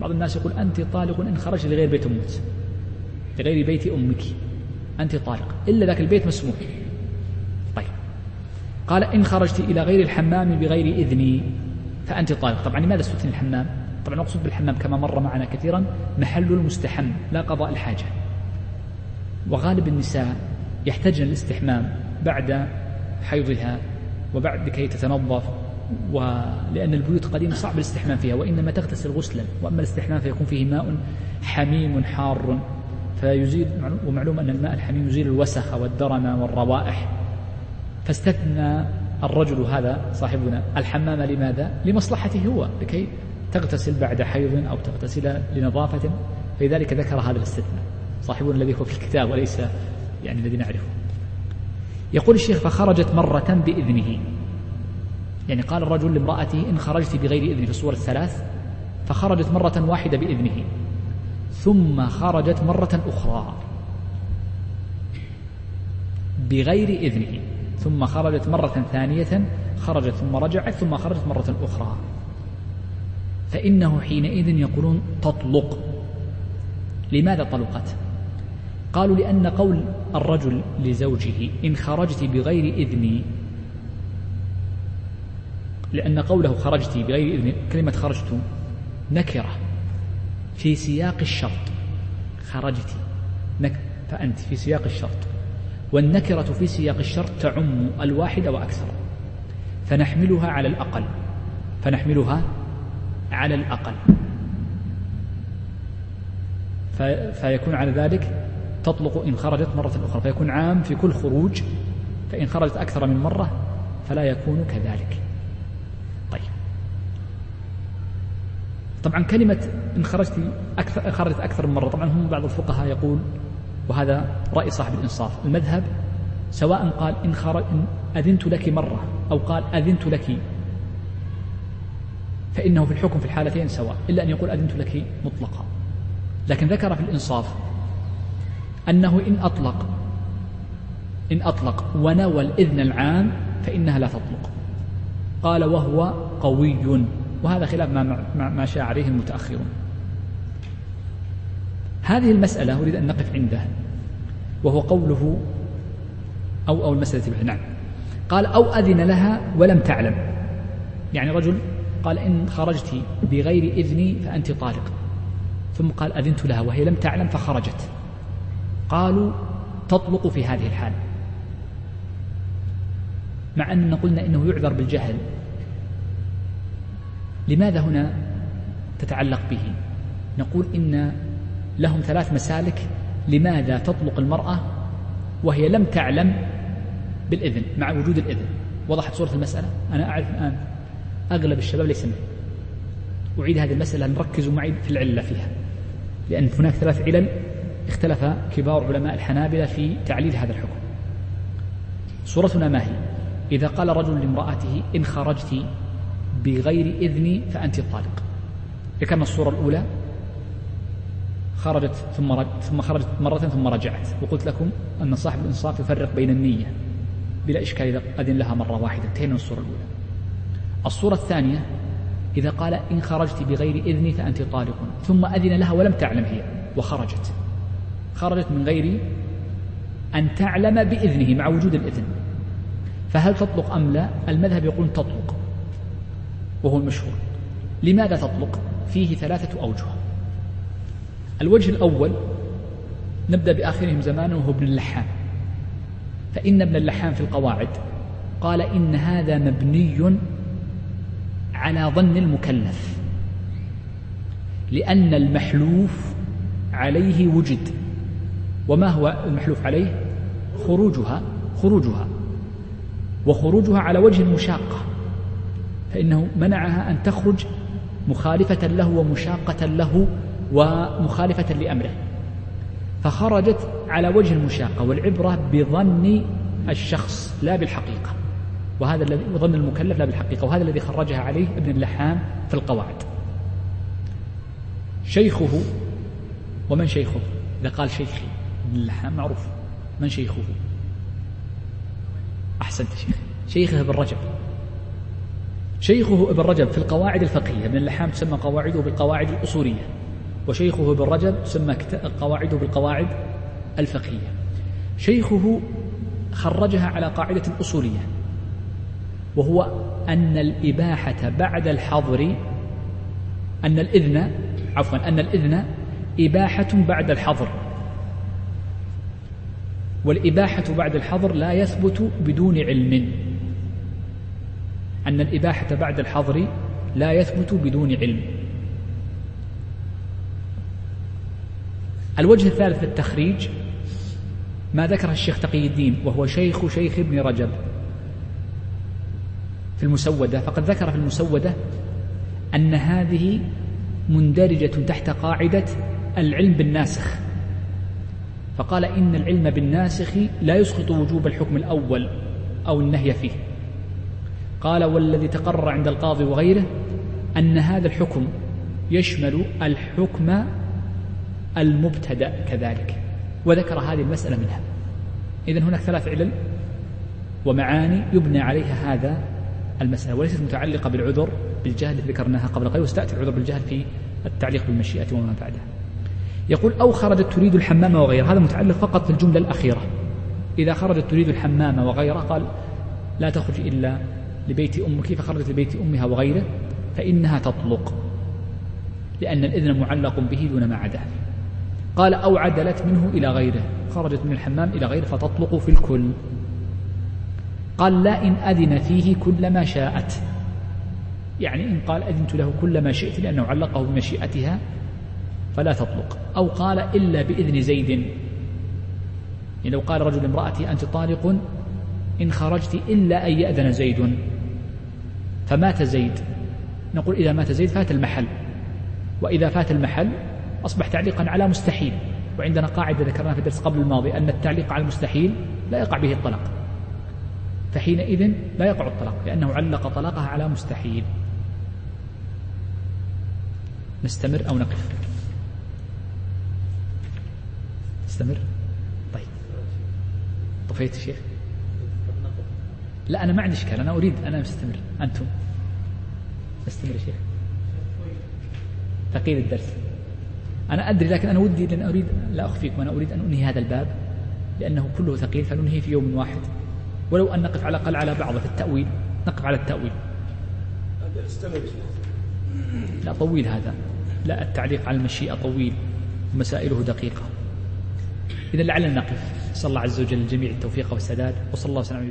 Speaker 1: بعض الناس يقول أنت طالق إن خرجت لغير بيت أمك لغير بيت أمك. أنت طالق إلا ذاك البيت مسموح. طيب. قال إن خرجت إلى غير الحمام بغير إذني فأنت طالق. طبعا لماذا استثني الحمام؟ طبعا نقصد بالحمام كما مر معنا كثيرا محل المستحم لا قضاء الحاجة. وغالب النساء يحتاجن الاستحمام بعد حيضها وبعد لكي تتنظف ولأن البيوت قديمة صعب الاستحمام فيها وإنما تغتسل غسلا وأما الاستحمام فيكون فيه ماء حميم حار. فيزيل ومعلوم أن الماء الحميم يزيل الوسخ والدرن والروائح. فاستثنى الرجل هذا صاحبنا الحمام لماذا؟ لمصلحته هو لكي تغتسل بعد حيض أو تغتسل لنظافة. فلذلك ذكر هذا الاستثناء. صاحبنا الذي هو في الكتاب وليس يعني الذي نعرفه. يقول الشيخ فخرجت مرة بإذنه. يعني قال الرجل لامرأته إن خرجت بغير إذن في الصور الثلاث فخرجت مرة واحدة بإذنه ثم خرجت مرة أخرى بغير إذنه ثم خرجت مرة ثانية خرجت ثم رجعت ثم خرجت مرة أخرى. فإنه حينئذ يقولون تطلق. لماذا طلقت؟ قالوا لأن قول الرجل لزوجه إن خرجت بغير إذني لأن قوله خرجت بغير إذن كلمة خرجت نكرة في سياق الشرط. خرجت نك فأنت في سياق الشرط. والنكرة في سياق الشرط تعم الواحد وأكثر. فنحملها على الأقل. فنحملها على الأقل. فيكون على ذلك تطلق إن خرجت مرة أخرى. فيكون عام في كل خروج. فإن خرجت أكثر من مرة فلا يكون كذلك. طبعا كلمة إن خرجت أكثر خرجت أكثر من مرة. طبعا هم بعض الفقهاء يقول وهذا رأي صاحب الإنصاف المذهب سواء قال إن, خرج إن أذنت لك مرة أو قال أذنت لك فإنه في الحكم في الحالتين سواء إلا أن يقول أذنت لك مطلقا. لكن ذكر في الإنصاف أنه إن أطلق إن أطلق ونوى الإذن العام فإنها لا تطلق. قال وهو قوي. وهذا خلاف ما, ما شاء عليه المتأخرون. هذه المسألة أريد أن نقف عندها وهو قوله أو أو المسألة نعم. قال أو أذن لها ولم تعلم. يعني رجل قال إن خرجت بغير إذني فأنت طالق. ثم قال أذنت لها وهي لم تعلم فخرجت. قالوا تطلق في هذه الحال. مع أننا قلنا إنه يعذر بالجهل لماذا هنا تتعلق به؟ نقول إن لهم ثلاث مسالك لماذا تطلق المرأة وهي لم تعلم بالإذن مع وجود الإذن. وضحت صورة المسألة؟ أنا أعرف الآن. أغلب الشباب ليس منه أعيد هذه المسألة نركز معي في العلة فيها. لأن هناك ثلاث علل اختلف كبار علماء الحنابلة في تعليل هذا الحكم. صورتنا ما هي؟ إذا قال رجل لامرأته إن خرجت بغير إذني فأنت الطالق ذكرنا الصورة الأولى خرجت ثم رج... ثم خرجت مرة ثم رجعت. وقلت لكم أن صاحب الإنصاف يفرق بين النية بلا إشكال إذا أذن لها مرة واحدة. انتهينا من الصورة الأولى. الصورة الثانية إذا قال إن خرجت بغير إذني فأنت طالق. ثم أذن لها ولم تعلم هي وخرجت. خرجت من غير أن تعلم بإذنه مع وجود الإذن. فهل تطلق أم لا؟ المذهب يقول تطلق. وهو المشهور. لماذا تطلق؟ فيه ثلاثة أوجه. الوجه الأول نبدأ بآخرهم زمانا وهو ابن اللحام. فإن ابن اللحام في القواعد قال إن هذا مبني على ظن المكلف لأن المحلوف عليه وجد. وما هو المحلوف عليه؟ خروجها خروجها. وخروجها على وجه المشاقة. فإنه منعها أن تخرج مخالفة له ومشاقة له ومخالفة لأمره. فخرجت على وجه المشاقة والعبرة بظن الشخص لا بالحقيقة وهذا الذي ظن المكلف لا بالحقيقة وهذا الذي خرجها عليه ابن اللحام في القواعد. شيخه ومن شيخه؟ إذا قال شيخي ابن اللحام معروف. من شيخه؟ أحسنت شيخ. شيخه ابن رجب. شيخه ابن رجب في القواعد الفقهية ابن اللحام تسمى قواعده بالقواعد الأصولية وشيخه ابن رجب تسمى قواعده بالقواعد الفقهية. شيخه خرجها على قاعدة أصولية وهو أن الإباحة بعد الحظر أن الإذن عفوا أن الإذن إباحة بعد الحظر. والإباحة بعد الحظر لا يثبت بدون علم. أن الإباحة بعد الحظر لا يثبت بدون علم. الوجه الثالث التخريج ما ذكره الشيخ تقي الدين وهو شيخ شيخ ابن رجب. في المسودة فقد ذكر في المسودة أن هذه مندرجة تحت قاعدة العلم بالناسخ. فقال إن العلم بالناسخ لا يسقط وجوب الحكم الأول أو النهي فيه. قال والذي تقرر عند القاضي وغيره أن هذا الحكم يشمل الحكم المبتدأ كذلك وذكر هذه المسألة منها. إذن هناك ثلاث علل ومعاني يبنى عليها هذا المسألة وليست متعلقة بالعذر بالجهل التي ذكرناها قبل قليل وستأتي العذر بالجهل في التعليق بالمشيئة وما بعدها. يقول أو خرجت تريد الحمام وغيره هذا متعلق فقط في الجملة الأخيرة. إذا خرجت تريد الحمام وغيره قال لا تخرج إلا لبيت أمك فخرجت لبيت أمها وغيره؟ فإنها تطلق لأن الإذن معلق به دون ما عداه قال أو عدلت منه إلى غيره خرجت من الحمام إلى غيره فتطلق في الكل. قال لا إن أذن فيه كل ما شاءت. يعني إن قال أذنت له كل ما شئت لأنه علقه بمشيئتها فلا تطلق. أو قال إلا بإذن زيد. يعني لو قال رجل امرأتي أنت طالق إن خرجت إلا أن يأذن زيد. فمات زيد. نقول إذا مات زيد فات المحل. وإذا فات المحل أصبح تعليقا على مستحيل. وعندنا قاعدة ذكرناها في الدرس قبل الماضي أن التعليق على المستحيل لا يقع به الطلاق. فحينئذ لا يقع الطلاق لأنه علق طلاقها على مستحيل. نستمر أو نقف؟ نستمر؟ طيب. طفيت شيخ لا أنا ما عندي إشكال أنا أريد أنا مستمر أنتم؟ استمر شيخ. ثقيل الدرس. أنا أدري لكن أنا ودي لأن أريد لا أخفيكم أنا أريد أن أنهي هذا الباب لأنه كله ثقيل فننهي في يوم واحد. ولو أن نقف على الأقل على بعضة في التأويل نقف على التأويل. لا طويل هذا. لا التعليق على المشيئة طويل ومسائله دقيقة. إذا لعلنا نقف. نسأل الله عز وجل الجميع التوفيق والسداد وصلى الله وسلم على